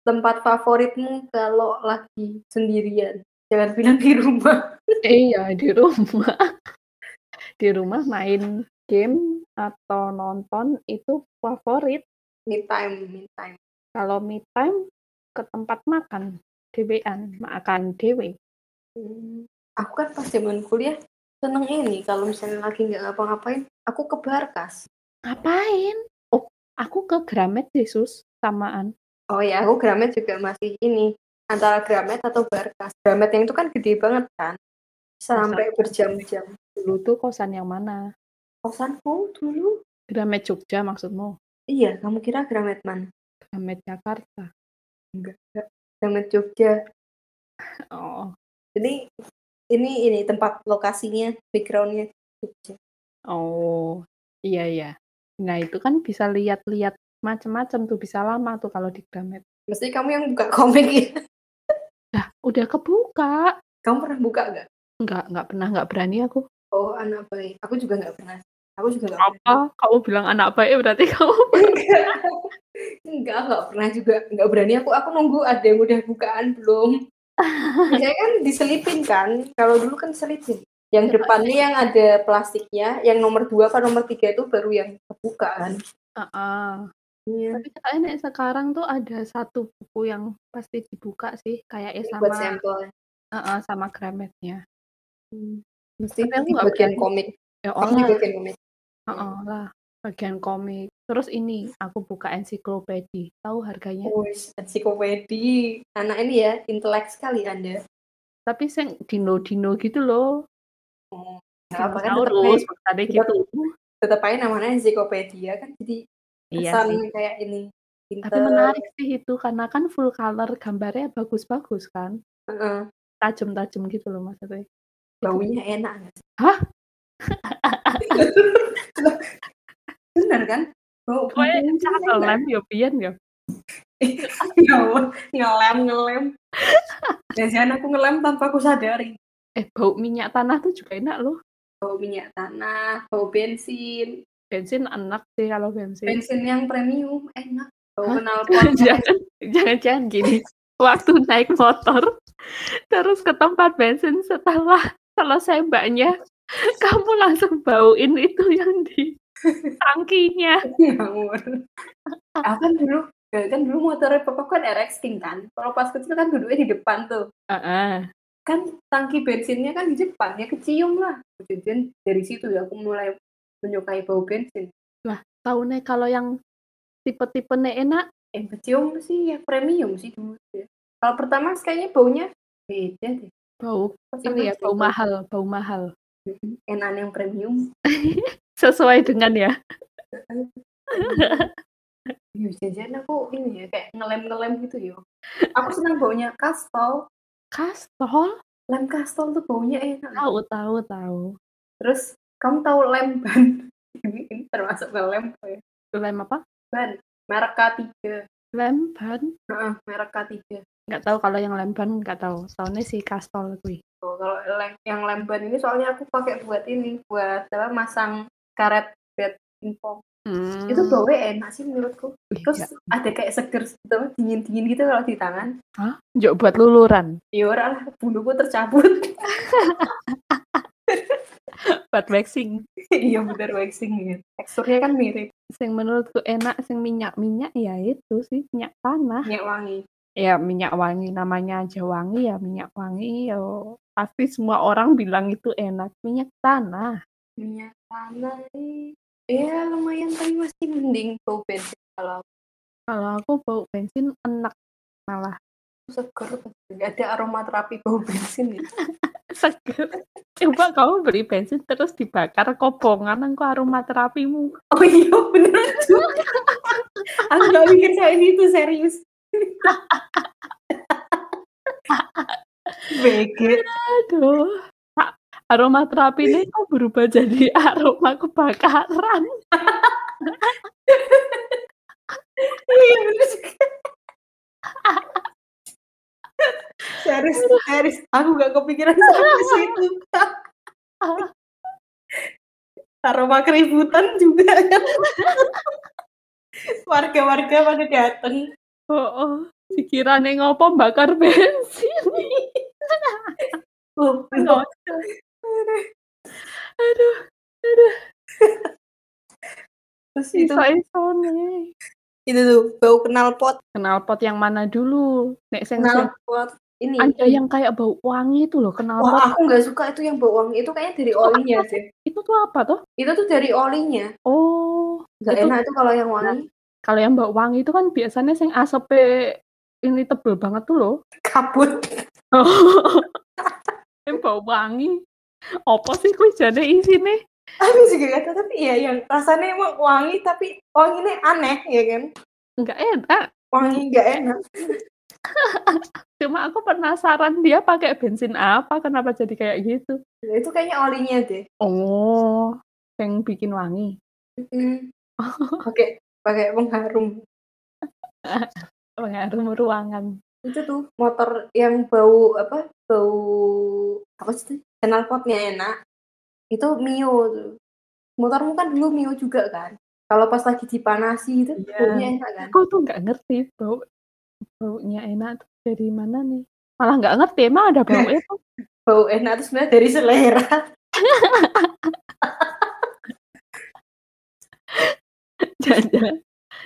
Tempat favoritmu kalau lagi sendirian? Jangan bilang di rumah. Iya, di rumah. Di rumah main game atau nonton itu favorit. Me time me time. Kalau me time ke tempat makan, dhewean, makan dhewe. Mmm, aku kan pas zaman kuliah seneng ini kalau misalnya lagi nggak ngapa-ngapain, aku ke Barkas. Ngapain? Oh, aku ke Gramet sih, Sus, samaan. Oh ya, aku Gramet juga masih ini, antara Gramet atau Barkas. Gramet yang itu kan gede banget kan, sampai berjam-jam. dulu tuh kosan yang mana? Kosanku dulu Gramet Jogja maksudmu? iya, kamu kira Gramet mana? Gramet Jakarta. Enggak enggak, Gramet Jogja. Oh. Jadi ini ini tempat lokasinya, background-nya Jogja. Oh, iya iya. Nah, itu kan bisa lihat-lihat macem-macem tuh, bisa lama tuh kalau di Gramet. Mesti kamu yang buka komik ya? Lah, udah kebuka. Kamu pernah buka nggak? Enggak, enggak pernah, enggak berani aku. Oh, anak baik. Aku juga nggak pernah. Aku juga nggak pernah. Apa? Kamu bilang anak baik berarti kamu Enggak. Enggak, nggak pernah juga, nggak berani aku. Aku nunggu ada yang udah bukaan belum. Biasanya kan diselipin kan, kalau dulu kan diselipin. Yang depannya yang ada plastiknya, yang nomor 2 apa nomor 3 itu baru yang kebuka kan. Heeh. Iya. Tapi kayaknya sekarang tuh ada satu buku yang pasti dibuka sih, kayaknya Ini sama buat sampel. heeh, sama Grametnya. Mmm, mesti di bagian komik. Ya di bagian komik. Heeh lah, bagian komik. Terus ini, aku buka ensiklopedi. Tahu harganya? Wis, ensiklopedi. Anak ini ya, intelek sekali Anda. Tapi sing dino-dino gitu loh. Oh, apa kan gitu. tetep aja namanya ensiklopedia kan jadi Iya sih. kayak ini, Tapi pinter. menarik sih itu, karena kan full color, gambarnya bagus-bagus kan. Tajam-tajam gitu loh maksudnya. Baunya enak? Hah? Bener kan? Bau Pokoknya enak. ngelem ya biyen ya. Ya ngelem ngelem. Jangan-jangan aku ngelem tanpa aku sadari. Eh, bau minyak tanah tuh juga enak loh. Bau minyak tanah, bau bensin. Bensin enak sih kalau bensin. Bensin yang premium enak. Bau Hah? knalpot Jangan jangan-jangan gini, waktu naik motor, terus ke tempat bensin setelah selesai mbaknya, kamu langsung bauin itu yang di tangkinya. Ngawur. Aku kan dulu ya kan dulu motornya papa kan RX King kan. Kalau pas kecil kan duduknya di depan tuh. Heeh. Kan tangki bensinnya kan di depan, ya kecium lah. Jadi dari situ ya aku mulai menyukai bau bensin. Lah, tahunya kalau yang tipe-tipenya enak, Yang kecium sih ya premium sih dulu ya. Kalau pertama kayaknya baunya beda deh. bau Pas ini ya, bau mahal bau mahal. Enak yang premium. Sesuai dengan ya. Ya jajan aku ini ya kayak ngelem-ngelem gitu ya. Aku senang baunya kastol. Kastol? Lem kastol tuh baunya enak. Tahu tahu tahu. Terus kamu tahu lem ban? Ini, ini termasuk ke lem apa ya? Lem apa? Ban, merek K3. Lem ban? Heeh, merek K3. Nggak tahu kalau yang lem ban nggak tahu. Tahunya si kastol kuwi. Tuh, kalau lem, yang lem ban ini soalnya aku pakai buat ini, buat apa masang karet bed info. Itu Hmm. baunya enak sih menurutku. Terus nggak. ada kayak seger gitu, dingin-dingin gitu kalau di tangan. Hah? Njuk buat luluran. Ya ora lah, buluku tercabut. buat waxing. Iya bener waxing ya. Teksturnya kan mirip, Sing menurutku enak sing minyak-minyak ya itu sih minyak tanah. minyak wangi. Ya minyak wangi namanya aja wangi ya minyak wangi ya pasti semua orang bilang itu enak minyak tanah. Minyak tanah nih. Ya lumayan tapi masih mending bau bensin kalau aku Kalau aku bau bensin enak malah seger. Gak ada aroma terapi bau bensin ya. seger. Coba kamu beli bensin terus dibakar kobongan engko aromaterapimu. Oh iya bener tuh. aku gak mikir kayak gitu serius. BG. Aduh. A- Aromaterapi ini kok berubah jadi aroma kebakaran. Serius serius, aku nggak kepikiran sampai situ. Aroma keributan juga kan. Warga-warga pada dateng. oh dikirane ngopo bakar bensin. Oh, Aduh aduh, terus itu iso-isone. itu tuh bau knalpot, Knalpot yang mana dulu? Nek sing sing knalpot ini. ada yang kayak bau wangi itu loh Wah, knalpot. aku nggak suka itu yang bau wangi. Itu kayaknya dari olinya sih. Itu tuh apa tuh? Itu tuh dari olinya. Oh, Nggak itu enak itu kalau yang wangi. kalau yang bau wangi itu kan biasanya sing asepe ini tebel banget tuh loh. Kabut. yang bau wangi. Apa sih kuwi jane isine? Aku juga nggak tahu tapi ya yang rasanya emang wangi tapi wanginya aneh ya kan. Enggak enak. Wangi nggak enak. Cuma aku penasaran dia pakai bensin apa, kenapa jadi kayak gitu. Itu kayaknya olinya deh. Oh, yang bikin wangi. Mm. Pakai pakai pengharum. Pengaruh ruangan. Itu tuh motor yang bau apa? Bau apa sih? Knalpotnya enak. Itu Mio tuh. Motormu kan dulu Mio juga kan. Kalau pas lagi dipanasi itu Iya. baunya enak kan. Aku tuh nggak ngerti bau baunya enak tuh dari mana nih. Malah nggak ngerti emang ada bau itu. Bau enak itu sebenarnya dari selera. Jangan.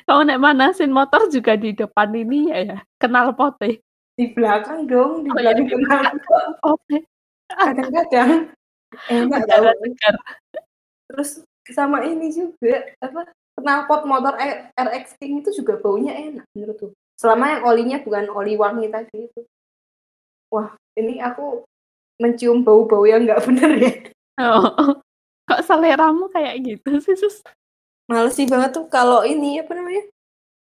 Kalau nek manasin motor juga di depan ini ya ya, kenal pote. Di belakang dong, di Oh iya, belakang di knalpot. Pote. Kadang-kadang enak tau. Segar. Terus sama ini juga apa knalpot motor RX King itu juga baunya enak menurutku. Selama yang olinya bukan oli wangi tadi itu. Wah, ini aku mencium bau-bau yang nggak bener ya. Oh. Kok seleramu kayak gitu sih, Sus? Males sih banget tuh kalau ini apa namanya?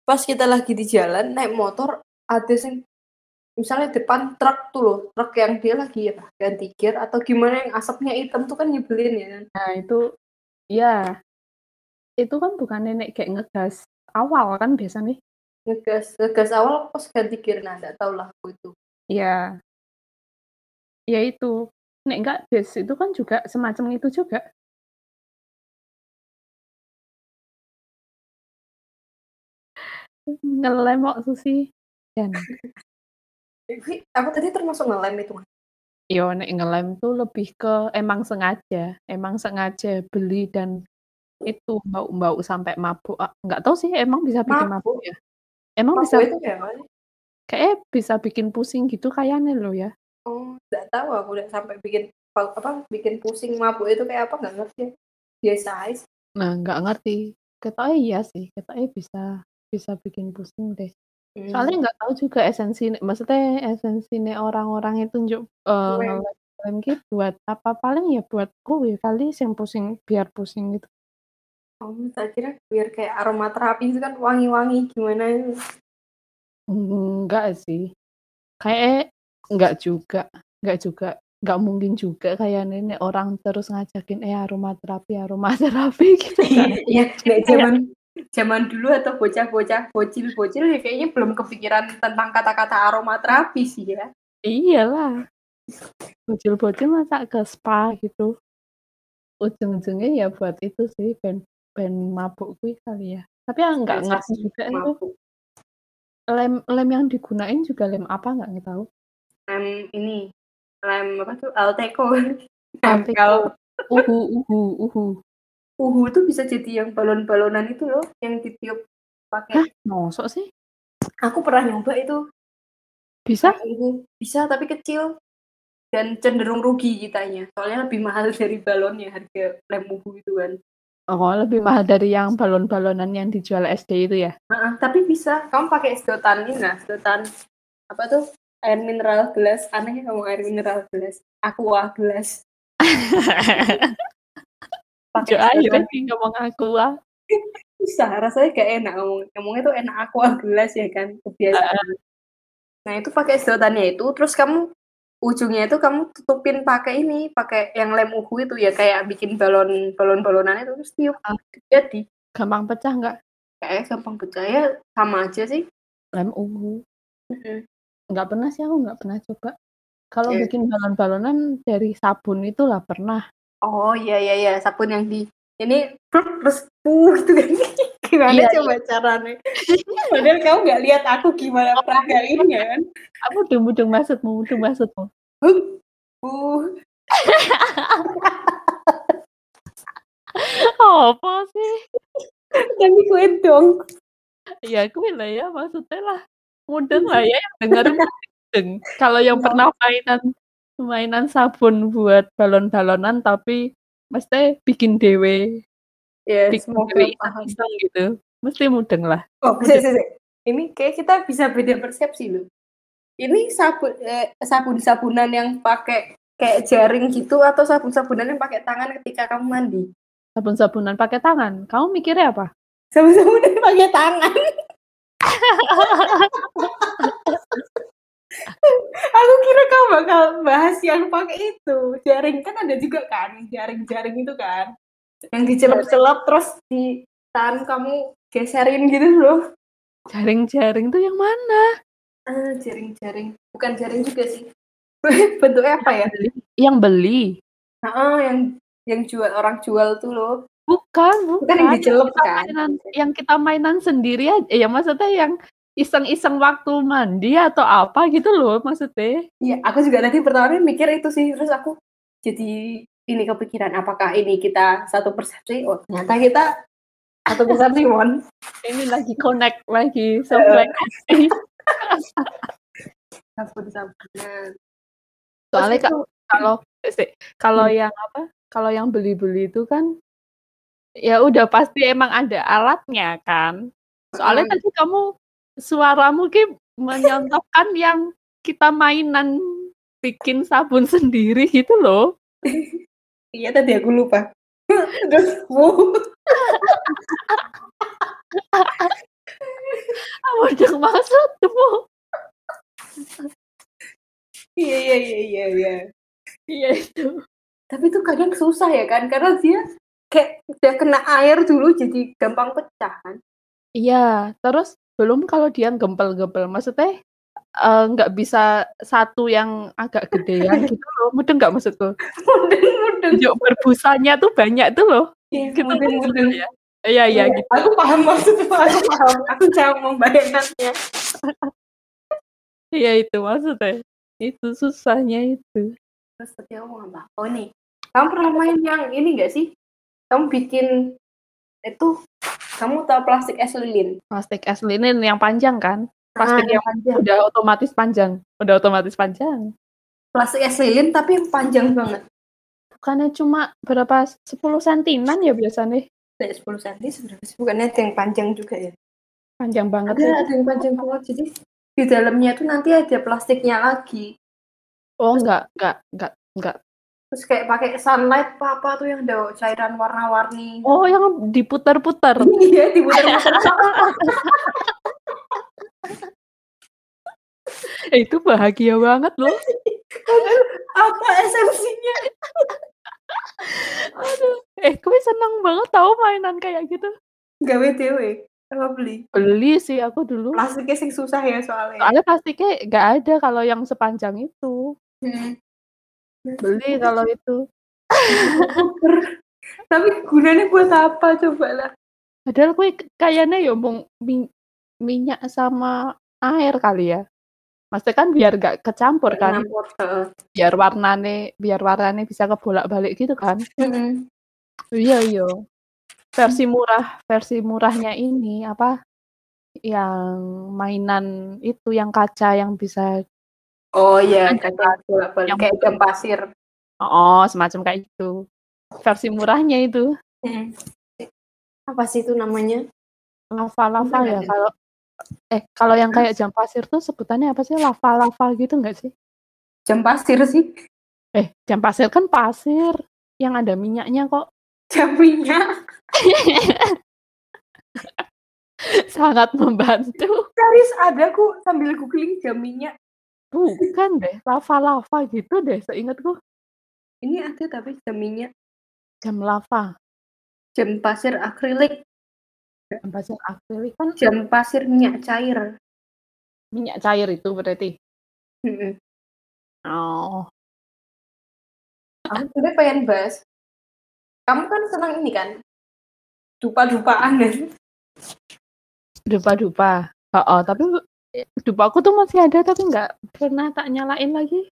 Pas kita lagi di jalan naik motor ada sing misalnya depan truk tuh loh, truk yang dia lagi apa ganti gear atau gimana yang asapnya hitam tuh kan nyebelin ya. Nah, itu ya. Itu kan bukan nenek kayak ngegas awal kan biasanya. Ngegas ngegas awal pas ganti gear nah enggak tahu lah aku itu. Ya. Ya itu. Nek enggak des itu kan juga semacam itu juga. Ngelem kok Susi. Dan Tapi aku tadi termasuk ngelem itu. Mas. yo nek ngelem tuh lebih ke emang sengaja, emang sengaja beli dan itu bau-bau sampai mabuk. Ah, Nggak tahu sih emang bisa bikin mabuk Mabuk? ya. Emang Mabuk bisa itu kayak mana? kayak bisa bikin pusing gitu kayaknya loh ya. Oh, enggak tahu aku udah sampai bikin apa apa, bikin pusing mabuk itu kayak apa nggak ngerti. Biasa aja. Nah, nggak ngerti. Ketoknya iya sih, ketoknya bisa bisa bikin pusing deh. Hmm. Soalnya nggak tahu juga esensi maksudnya esensinya orang-orang itu njuk Ngelem. ngelem gitu buat apa paling ya buat kuwi kali yang pusing biar pusing gitu. Oh, saya kira biar kayak aromaterapi itu kan wangi-wangi gimana itu. Enggak sih. Kayak enggak juga, enggak juga, enggak mungkin juga kayak nenek orang terus ngajakin eh aromaterapi, aromaterapi gitu kan. Iya, nek Kayak zaman zaman dulu atau bocah-bocah bocil-bocil ya kayaknya belum kepikiran tentang kata-kata aromaterapi sih ya. iyalah. Bocil-bocil masa ke spa gitu. Ujung-ujungnya ya buat itu sih ben ben mabuk kuwi kali ya. Tapi ya enggak ngerti juga itu lem lem yang digunain juga lem apa enggak tahu. Lem ini, lem apa tuh Alteco. Alteco. Uhu uhu uhu. Uhu tuh bisa jadi yang balon-balonan itu loh, yang ditiup Hah, pakai. mosok sih? Aku pernah nyoba itu. Bisa? Uhu. Bisa tapi kecil dan cenderung rugi kitanya. Soalnya lebih mahal dari balonnya harga lem uhu itu kan. Oh, lebih mahal dari yang balon-balonan yang dijual SD itu ya? Heeh, tapi bisa. Kamu pakai sedotan ini nah, sedotan apa tuh? Air mineral gelas. Anehnya kamu air mineral gelas. Aqua gelas. Pakai sedotan sih ngomong aku ah. bisa. Rasanya gak enak ngomong. Ngomongnya tuh enak aqua gelas ya kan. Kebiasaan. Nah itu pakai sedotannya itu. Terus kamu ujungnya itu kamu tutupin pakai ini, pakai yang lem uhu itu ya kayak bikin balon balon balonan itu terus tiup. Ah. Jadi Gampang pecah nggak? kayak gampang percaya sama aja sih. Lem uhu. Nggak pernah sih aku nggak pernah coba. Kalau Iya. bikin balon-balonan dari sabun itulah pernah. Oh, iya iya iya, sabun yang di ini terus puh gitu kan. Gimana Iya, coba caranya? Padahal kamu nggak lihat aku gimana peragainnya kan. Aku mudeng-mudeng maksudmu, mudeng maksudmu. Huh, puh. Apa sih? Tapi kue dong. Ya kuwi lah ya maksudnya lah. Mudeng lah ya yang denger mudeng. Kalau yang pernah mainan mainan sabun buat balon-balonan tapi mesti bikin dewe, Ya, bikin semoga dewe paham. iseng gitu, mesti mudeng lah. Oh, sih, sih. Ini kayak kita bisa beda persepsi loh. Ini sabun eh, sabun-sabunan yang pakai kayak jaring gitu atau sabun-sabunan yang pakai tangan ketika kamu mandi? Sabun-sabunan pakai tangan. Kamu mikirnya apa? Sabun-sabunan pakai tangan. Aku kira bakal bahas yang pakai itu. Jaring kan ada juga kan, jaring-jaring itu kan. Yang dicelep-celep terus di tangan kamu geserin gitu loh. Jaring-jaring tuh yang mana? Ah, jaring-jaring. Bukan jaring juga sih. Bentuknya apa ya? Yang beli. Ah, yang yang jual orang jual tuh loh. Bukan, Bukan yang bukan. dicelep Kita kan? mainan, yang kita mainan sendiri aja. Ya maksudnya yang iseng-iseng waktu mandi atau apa gitu loh maksudnya. Iya, aku juga tadi pertama mikir itu sih. Terus aku jadi ini kepikiran apakah ini kita satu persepsi? Oh, ternyata kita satu persepsi, Mon. Ini lagi connect lagi sefrekuensi. Soalnya itu- kalau sih, kalau Hmm. yang apa? Kalau yang beli-beli itu kan ya udah pasti emang ada alatnya kan. Soalnya tadi kamu suaramu ki menyontohkan yang kita mainan bikin sabun sendiri gitu loh. Iya tadi aku lupa. Terus, wuh. Apa dong maksudmu? Iya iya iya iya iya. Iya itu. Tapi itu kadang susah ya kan karena dia kayak udah kena air dulu jadi gampang pecah kan. Iya, terus belum kalau dia gempel-gempel, maksudnya eh, nggak bisa satu yang agak gedean gitu loh. Mudeng nggak maksudku? Mudeng mudeng. Tunjuk berbusanya tuh banyak tuh loh. Iya, Gitu mudeng mudeng. ya. Iya, iya gitu. Aku paham maksudnya, aku paham. Aku jauh membayangkannya. Iya itu maksudnya. Itu susahnya itu. Terus tadi ngomong apa? Oh nih, kamu pernah main yang ini gak sih? Kamu bikin itu, kamu tahu plastik es lilin? Plastik es linen yang panjang kan? Plastik Ah, yang panjang. udah otomatis panjang. Udah otomatis panjang. Plastik es lilin tapi yang panjang banget. Bukannya cuma berapa 10 sentinan ya biasanya? Kayak 10 cm sebenarnya. sih? Bukannya ada yang panjang juga ya? Panjang banget Ada, ya. ada yang panjang banget. Jadi di dalamnya tuh nanti ada plastiknya lagi. Oh enggak, enggak, enggak, enggak. Terus kayak pakai sunlight apa apa tuh yang ada cairan warna-warni. Oh yang diputar-putar. Iya, diputar-putar. Eh, itu bahagia banget loh. apa esensinya? Aduh. Eh, gue seneng banget tahu mainan kayak gitu. Gawe dewe. Apa beli? Beli sih aku dulu. Plastiknya sih susah ya soalnya. Soalnya plastiknya nggak ada kalau yang sepanjang itu. Hmm. Beli kalau itu. Tapi gunanya buat apa coba lah? Padahal gue kayaknya ya mau mi- minyak sama air kali ya. Maksudnya kan biar gak kecampur kan. Campur, heeh. Biar warnane, biar warnane bisa kebolak-balik gitu kan. Mm-mm. Iya, iya. Versi murah, versi murahnya ini apa? Yang mainan itu yang kaca yang bisa Oh iya, yang kayak jam pasir. oh, semacam kayak itu. Versi murahnya itu. Mm. Apa sih itu namanya? Lava-lava ya kalau eh kalau yang kayak jam pasir tuh sebutannya apa sih? Lava-lava gitu nggak sih? Jam pasir sih. Eh, jam pasir kan pasir yang ada minyaknya kok. Jam minyak. Sangat membantu. Serius ada ku sambil googling jam minyak. Bukan deh, lava-lava gitu deh seingatku. Ini ada tapi jam minyak. Jam lava, Jam pasir akrilik. jam pasir akrilik kan Jam pasir minyak cair. minyak cair itu berarti. Oh. Aku sebenarnya pengen bahas. Kamu kan senang ini kan? Dupa-dupaan kan? Dupa-dupa. Oh, tapi e, dupaku tuh masih ada tapi nggak pernah tak nyalain lagi.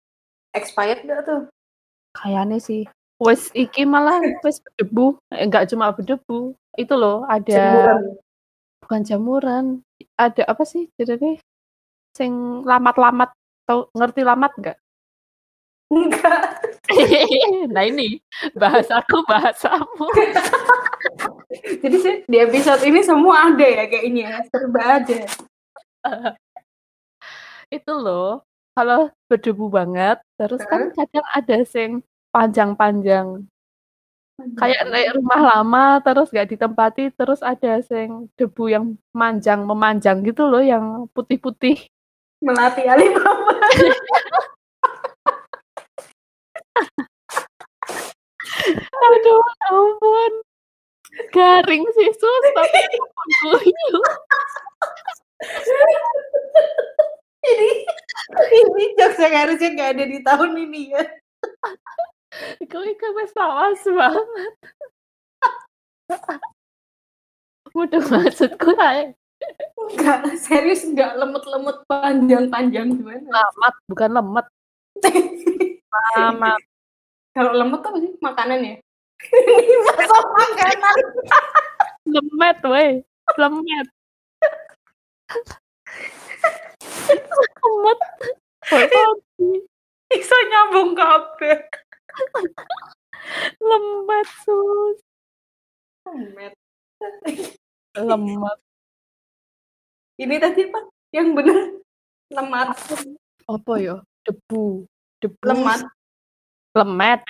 Expired nggak tuh? Kayaknya sih. Wes iki malah wes berdebu, eh, nggak cuma berdebu. Itu loh ada Jemuran. bukan jamuran. Ada apa sih jadinya? Sing lamat-lamat tau ngerti lamat nggak? Enggak. nah ini bahasaku bahasamu. Jadi sih di episode ini semua ada ya kayaknya. Serba ada. Itu loh, kalau berdebu banget, terus kan kadang ada sing panjang-panjang. Kayak naik rumah lama terus nggak ditempati, terus ada sing debu yang manjang memanjang gitu loh yang putih-putih. Melati Alibaba. Aduh, ampun. Garing sih sus, tapi guyu. ini ini jokes yang harusnya nggak ada di tahun ini ya. Iku wis lawas banget. Mudah maksudku ae. Enggak, serius enggak lemut-lemut panjang-panjang gimana? Lamat, bukan lemet. Lamat. Kalau lemut tuh apa sih? Makanan ya? Ini masuk makanan. Lemet weh, lemet. Lemet. Bisa nyambung kabeh. Lemet sus. Lemet. Lemet. Ini tadi apa? Yang bener lemat. Apa ya? Debu. Debu. Lemat. Lemet.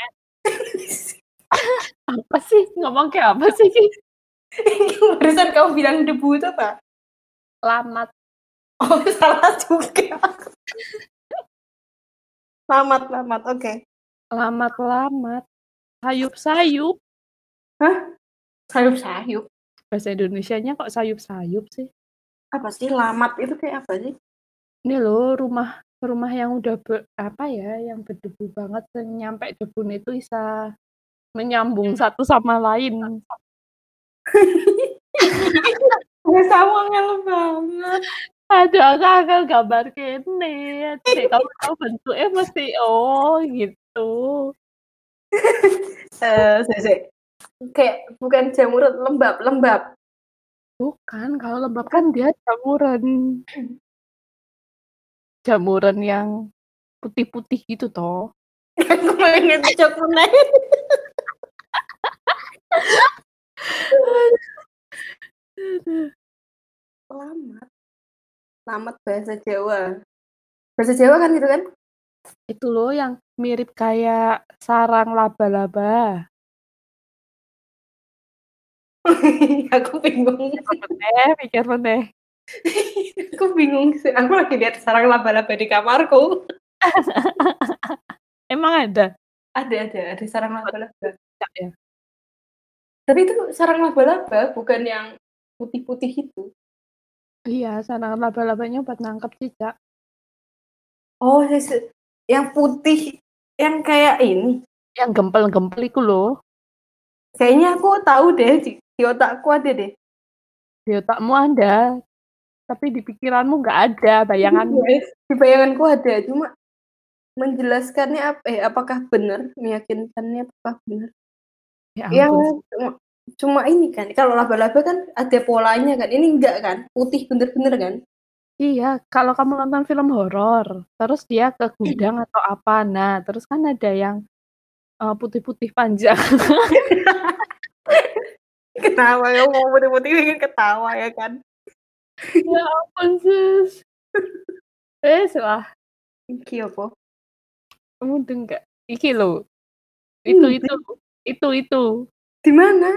apa sih? Ngomong kayak apa sih? Barusan kamu bilang debu itu apa? Lamat. Oh, salah juga. Lamat, lamat. Oke. Lamat-lamat. Sayup-sayup. Hah? Sayup-sayup. Bahasa Indonesianya kok sayup-sayup sih? Apa sih lamat itu kayak apa sih? Ini loh rumah rumah yang udah ber, apa ya yang berdebu banget yang nyampe debu itu bisa menyambung satu sama lain. sama ngel banget. Aduh, aku agak gambar kene. Cek kamu tahu bentuknya mesti oh gitu. Eh, uh, kayak bukan jamur lembab, lembab. Bukan, kalau lembab kan dia jamuran. Jamuran yang putih-putih gitu toh. Aku pengen coklat. Lamat. Lamat bahasa Jawa. Bahasa Jawa kan gitu kan? Itu loh yang mirip kayak sarang laba-laba. aku bingung. Eh, pikir meneh. aku bingung sih. Aku lagi lihat sarang laba-laba di kamarku. Emang ada? Ada, ada, ada sarang laba-laba. Ya. Tapi itu sarang laba-laba bukan yang putih-putih itu. Iya, sarang laba-labanya buat nangkep cicak. Oh, yang putih yang kayak ini. Yang gempel-gempel itu loh. Kayaknya aku tahu deh di, di otakku ada deh. Di otakmu ada, tapi di pikiranmu nggak ada bayanganmu. di bayanganku ada, cuma menjelaskannya apa? Eh, apakah benar? Meyakinkannya apakah benar? Ya yang. Cuma, ini kan, kalau laba-laba kan ada polanya kan. Ini enggak kan? Putih bener-bener kan? Iya, kalau kamu nonton film horor, terus dia ke gudang atau apa, nah terus kan ada yang uh, putih-putih panjang. Kenapa ya mau putih-putih ingin ketawa ya kan? ya ampun sis. Eh salah. Iki apa? Kamu enggak? Iki lo. Itu itu itu itu. Di mana?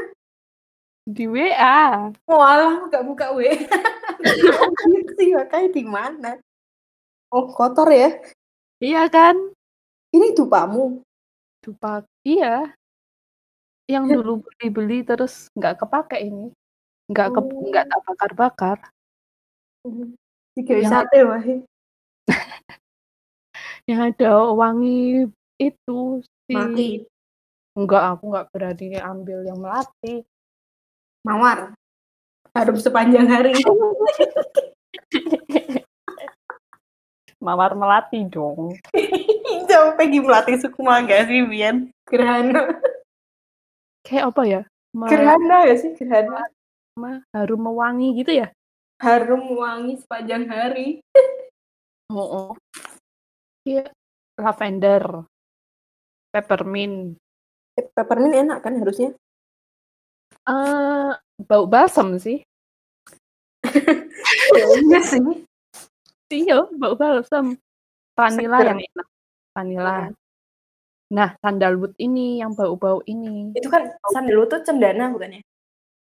Di WA. Walah, nggak buka WA. sih makanya di mana? Oh kotor ya? Iya kan? Ini dupamu. Dupa. Iya. Yang dulu beli-beli terus nggak kepake ini. Nggak ke, nggak tak bakar-bakar. Jika sate wah. Yang ada wangi itu si Mati. enggak, aku nggak berani ambil yang melati. Mawar. Harum sepanjang hari. Mawar melati dong. Jauh Peggy Melati Sukma gak sih, Bian? Gerhana. Kayak apa ya? Me Gerhana ya sih? Gerhana. me- harum mewangi gitu ya? Harum wangi sepanjang hari. Oh, Iya, lavender, peppermint. Eh, Peppermint enak kan harusnya? Eh, bau balsam sih. Iya sih. Iya, bau balsam. Vanilla yang enak. Vanilla. Nah, sandalwood ini yang bau-bau ini. Itu kan sandalwood tuh cendana bukannya?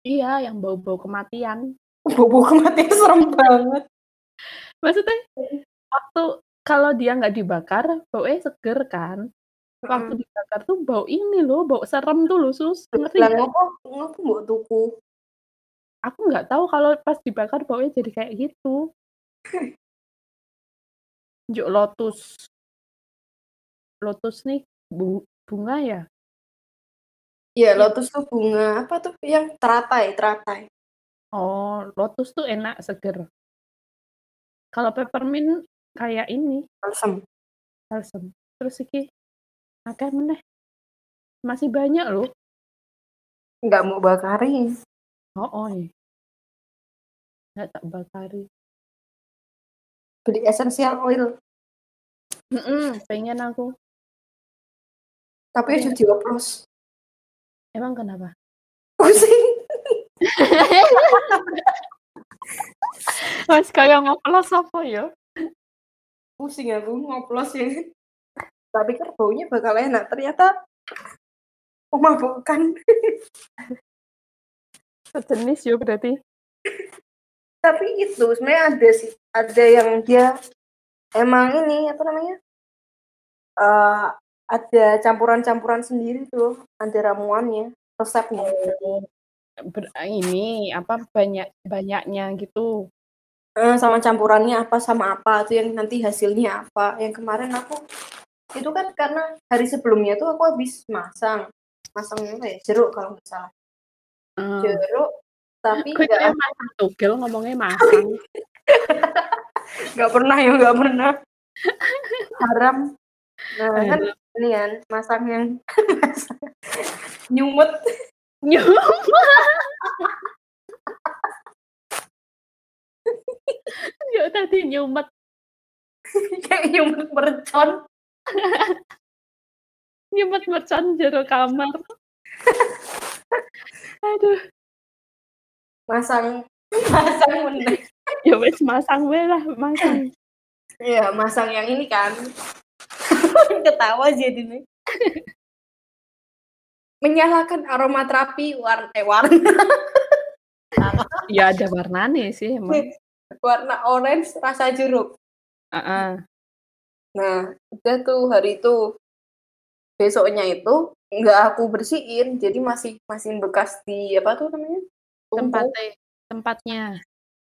Iya, yang bau-bau kematian. Bobo kematian serem banget. Maksudnya waktu kalau dia nggak dibakar, baunya seger kan. Waktu dibakar tuh bau ini loh, bau serem tuh loh, sus. Ngerti Lah nggak? ngopo ngopo mbok tuku. Aku nggak tahu kalau pas dibakar baunya jadi kayak gitu. Juk lotus. Lotus nih bu- bunga ya? Iya, lotus tuh bunga apa tuh yang teratai, teratai. Oh, lotus tuh enak seger. Kalau peppermint kayak ini, Balsam. balsam. Terus iki akeh meneh. Masih banyak loh. Enggak mau bakarin. Oh, oh iya. Nggak tak bakari. Beli essential oil. Mm-mm, pengen aku. Tapi aja dioplos. Emang kenapa? Pusing. Mas kayak ngoplos apa ya? Pusing aku ngoplos ya. Tapi kan baunya bakal enak. Ternyata memabukkan. Sejenis ya berarti. Tapi itu sebenarnya ada sih. Ada yang dia emang ini apa namanya? eh ada campuran-campuran sendiri tuh. Ada ramuannya, resepnya. Oh, ber- ini apa banyak banyaknya gitu. Eh, sama campurannya apa sama apa tuh yang nanti hasilnya apa yang kemarin aku itu kan karena hari sebelumnya tuh aku habis masang. Masang apa ya? Jeruk kalau nggak salah. Hmm. jeruk tapi nggak masang togel? Ngomongnya masang. nggak pernah ya nggak pernah. Haram. Nah kan Haram. ini kan masang yang masang nyumut. Yuk tadi nyumet. kayak nyumut mercon Nyumet mercon jero kamar. Aduh, masang masang meneh ya wes masang we lah, masang. Iya, masang yang ini kan. Ketawa jadi nih. Menyalakan aromaterapi warna eh, warna Ya ada warnanya sih emang. warna orange rasa jeruk. Heeh. Nah, udah tuh hari itu besoknya itu nggak aku bersihin, jadi masih masih bekas di apa tuh namanya? Tungku, Tempatnya, tempatnya.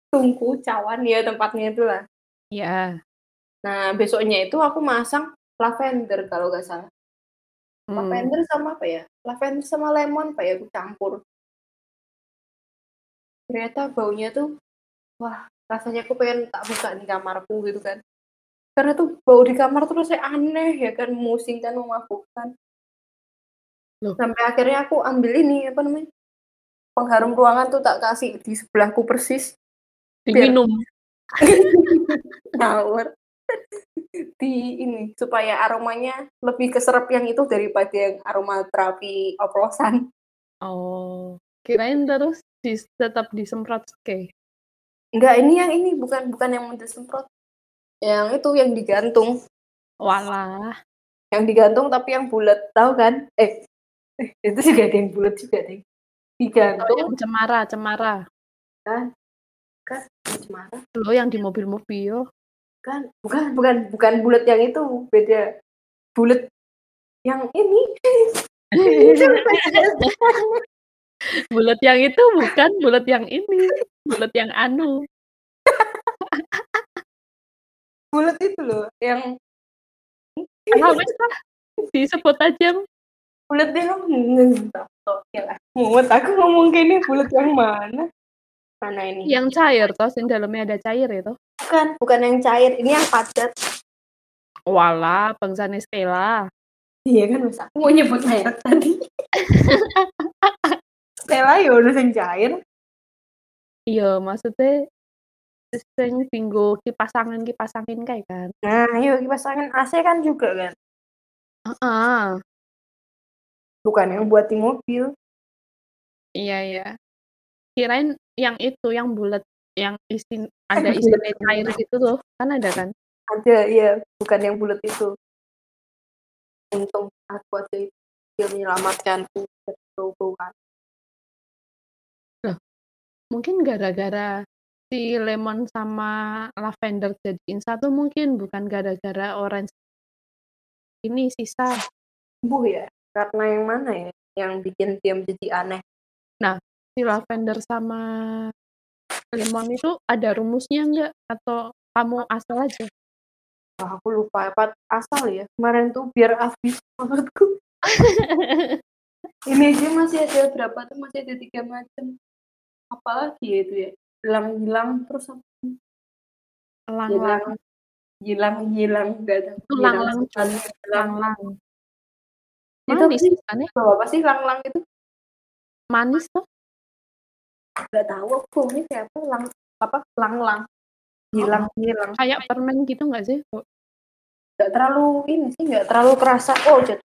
tungku cawan ya tempatnya itu lah. Ya. Nah, besoknya itu aku masang lavender kalau nggak salah. Hmm. Lavender sama apa ya? Lavender sama lemon apa ya? Aku campur. Ternyata baunya tuh, wah rasanya aku pengen tak buka di kamarku gitu kan. Karena tuh bau di kamar tuh rasanya aneh ya kan, memusingkan, memabukkan. Loh. Sampai akhirnya aku ambil ini, apa namanya, pengharum ruangan tuh tak kasih di sebelahku persis. Diminum. Ngawur. di ini, supaya aromanya lebih keserap yang itu daripada yang aromaterapi oplosan. Oh. Kirain terus dis, tetap disemprot ke. Enggak, ini yang ini bukan bukan yang model semprot. Yang itu yang digantung, Walah. yang digantung tapi yang bulat, tahu kan? Eh, eh, itu juga ada yang bulat juga deh. Oh, Digantung yang cemara, cemara. kan? Kan cemara Lo yang di mobil-mobil. kan? Bukan bukan bukan bulat yang itu, beda. Bulat yang ini. bulat yang itu bukan bulat yang ini. Bulat yang anu. bulat itu loh, yang wes lah, disebut aja. Bulat deh lo. Oke lah. Mumet aku ngomong gini bulat yang mana? Mana ini? Yang cair toh, yang dalamnya ada cair itu. Bukan, bukan yang cair. Ini yang padat. Walah, bangsa Stella. Iya kan, mas aku mau nyebut merek tadi. Stella ya udah yang cair. Iya, maksudnya sing tinggo kipas angin kipas angin kayak kan. Nah, yuk kipas angin AC kan juga kan. Heeh. Bukan yang buat di mobil. Iya, iya. Kirain yang itu, yang bulat, yang isi ada isinya cair gitu tuh, kan ada kan? Ada, iya. Bukan yang bulat itu. Untung aku ada itu yang menyelamatkanku dari bau-bauan. Mungkin gara-gara si lemon sama lavender jadiin satu mungkin bukan gara-gara orange ini sisa. Sembuh ya? Karena yang mana ya? Yang bikin dia menjadi aneh. Si lavender sama lemon itu ada rumusnya nggak? Atau kamu asal aja? Wah, aku lupa apa asal ya. Kemarin tuh biar habis maksudku. Ini aja masih ada berapa tuh? Masih ada tiga macam. Apalagi ya itu ya? Hilang-hilang terus apa? Lang-lang, hilang-hilang enggak ada. Itu lang-lang, Hilang, hilang. lang-lang. Itu sih kan ya? apa sih lang-lang itu? Manis tuh. Enggak tahu aku ini siapa lang apa lang-lang. Hilang-hilang. Kayak permen gitu nggak sih? Enggak terlalu ini sih, enggak terlalu kerasa. Oh, jatuh.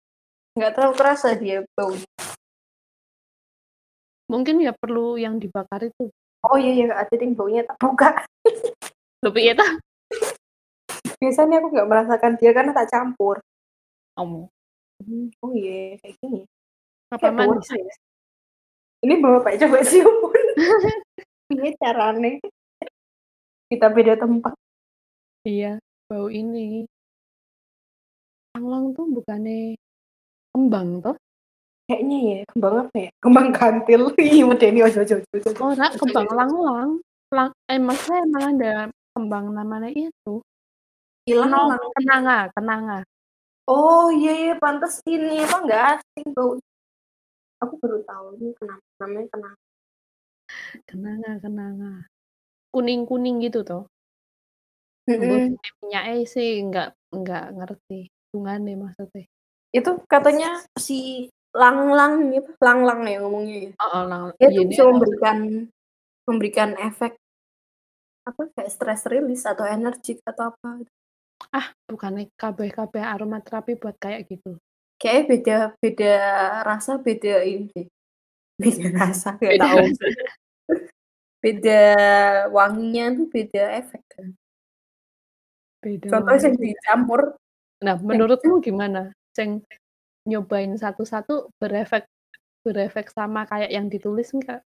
Enggak terlalu kerasa dia bau. Mungkin ya perlu yang dibakar itu. Oh iya iya ada yang baunya tak buka. Lebih ya tak? Biasanya aku nggak merasakan dia karena tak campur. Om. Oh iya kayak gini. Apa manis? ya? Ini bapak coba cium pun. Ini caranya. Kita beda tempat. Iya, bau ini. Anglang tuh bukannya kembang toh? Kayaknya ya kembang apa ya? Kembang kantil. Iya udah ini ojo ojo ojo. Oh, nak kembang lang-lang. Lang, eh maksudnya emang ada kembang namanya itu. Hilang lang. kenanga, kenanga. Oh iya iya pantas ini apa nggak asing bau. Aku baru tahu ini kenapa namanya kenapa. Kenanga, kenanga. Kuning-kuning gitu toh. Mm-mm. Minyaknya sih nggak nggak ngerti. Hubungannya maksudnya. Itu katanya si lang-lang gitu, lang-lang ya ngomongnya ya. Oh, oh lang. Dia iya, tuh dia bisa memberikan memberikan efek apa kayak stress release atau energi atau apa ah bukannya kabeh-kabeh aromaterapi buat kayak gitu. Kayaknya beda beda rasa beda ini. Beda rasa nggak Beda tahu. rasa. Beda wanginya tuh beda efek kan. Beda Contohnya yang dicampur Nah, menurutmu gimana? Ceng nyobain satu-satu berefek berefek sama kayak yang ditulis enggak?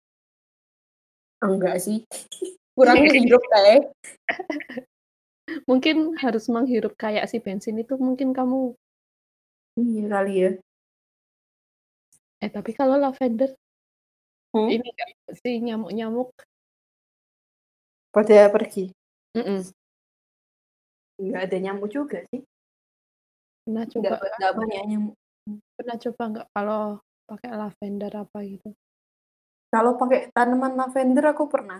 enggak sih. Kurang hidup kayak. Mungkin harus menghirup kayak si bensin itu mungkin kamu Iya kali ya. eh tapi kalau lavender Hmm? ini si nyamuk-nyamuk Pada pergi. mm-mm, Enggak ada nyamuk juga sih. Enggak coba enggak banyak nyamuk. Pernah coba enggak kalau pakai lavender apa gitu? Kalau pakai tanaman lavender aku pernah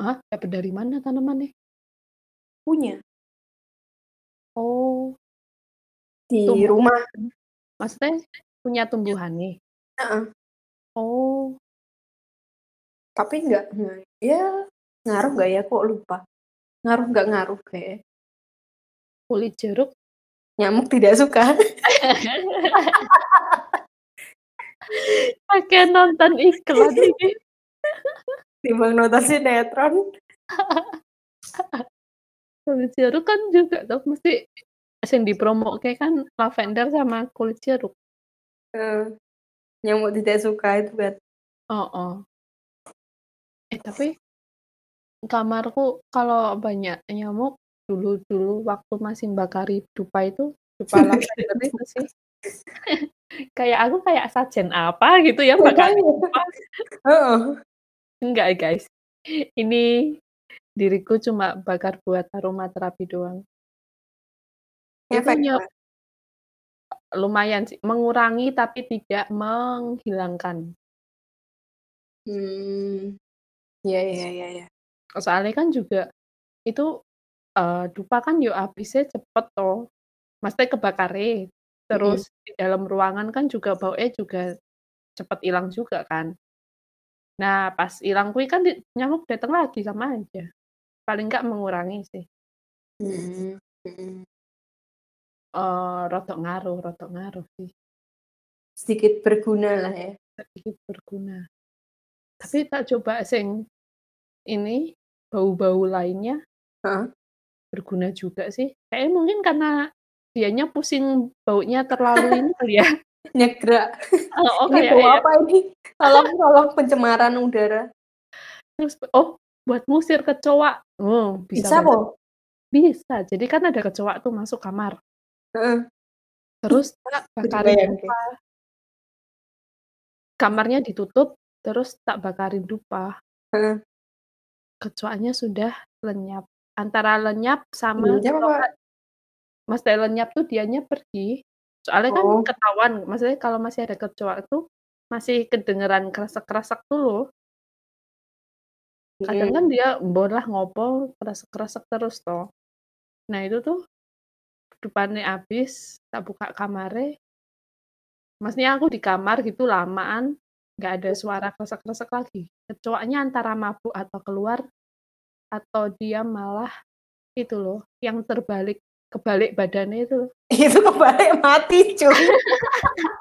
Ah, dapat dari mana tanamannya? punya Oh, di Tumbuh. rumah. maksudnya punya tumbuhannya. Heeh. Oh, Tapi enggak. Ya ngaruh nggak ya kok lupa. Ngaruh nggak ngaruh kayak. kulit jeruk Nyamuk tidak suka. pakai nonton iklan ini. Timbang nonton sinetron. Kulit jeruk kan juga tuh mesti yang dipromo kayak kan lavender sama kulit jeruk. Eh, nyamuk tidak suka itu kan. Oh, oh. Eh tapi kamarku kalau banyak nyamuk dulu-dulu waktu masih bakari dupa itu itu sih. kayak aku kayak sajen apa gitu ya dupa. Heeh. Enggak guys. Ini diriku cuma bakar buat aromaterapi doang. Itu Ngefek nye ya? lumayan sih, mengurangi tapi tidak menghilangkan. Mmm. Iya iya iya iya. Soalnya kan juga itu, eee, dupa kan yo habisnya cepet toh, maksudnya kebakare. Terus di dalam ruangan kan juga baunya juga cepet ilang juga kan. Nah, pas ilang kuwi kan di nyamuk dateng lagi, sama aja. Paling nggak mengurangi sih. Mhm mhm. Eee, rodok ngaruh rodok ngaruh sih. Sedikit berguna lah ya. Sedikit berguna. Tapi tak coba sing ini, bau-bau lainnya Heeh. berguna juga sih. Kayaknya mungkin karena dianya pusing baunya terlalu ini kali ya. Nyegra. Heeh, Ini kayak bau ya. apa ini? Tolong tolong pencemaran udara. Terus oh, buat ngusir kecoa. Oh, bisa Bisa kok? Bisa, jadi kan ada kecoa tuh masuk kamar. Heeh. Terus tak bakarin dupa. Kamarnya ditutup, terus tak bakarin dupa. Heeh. Kecoanya sudah lenyap. Antara lenyap sama Lenyap apa? Enggak maksudnya lenyap tuh dianya pergi. Soalnya kan Oh. ketahuan, maksudnya kalau masih ada kecoa tuh masih kedengeran kresek-kresek tuh loh. Kadang kan dia embonlah ngopo, kresek-kresek terus toh. Nah itu tuh dupane habis, tak buka kamare maksudnya aku di kamar gitu lamaan, nggak ada suara kresek-kresek lagi. Kecoanya antara mabuk atau keluar, atau dia malah itu loh, yang terbalik kebalik badannya itu. Itu kebalik mati cuy.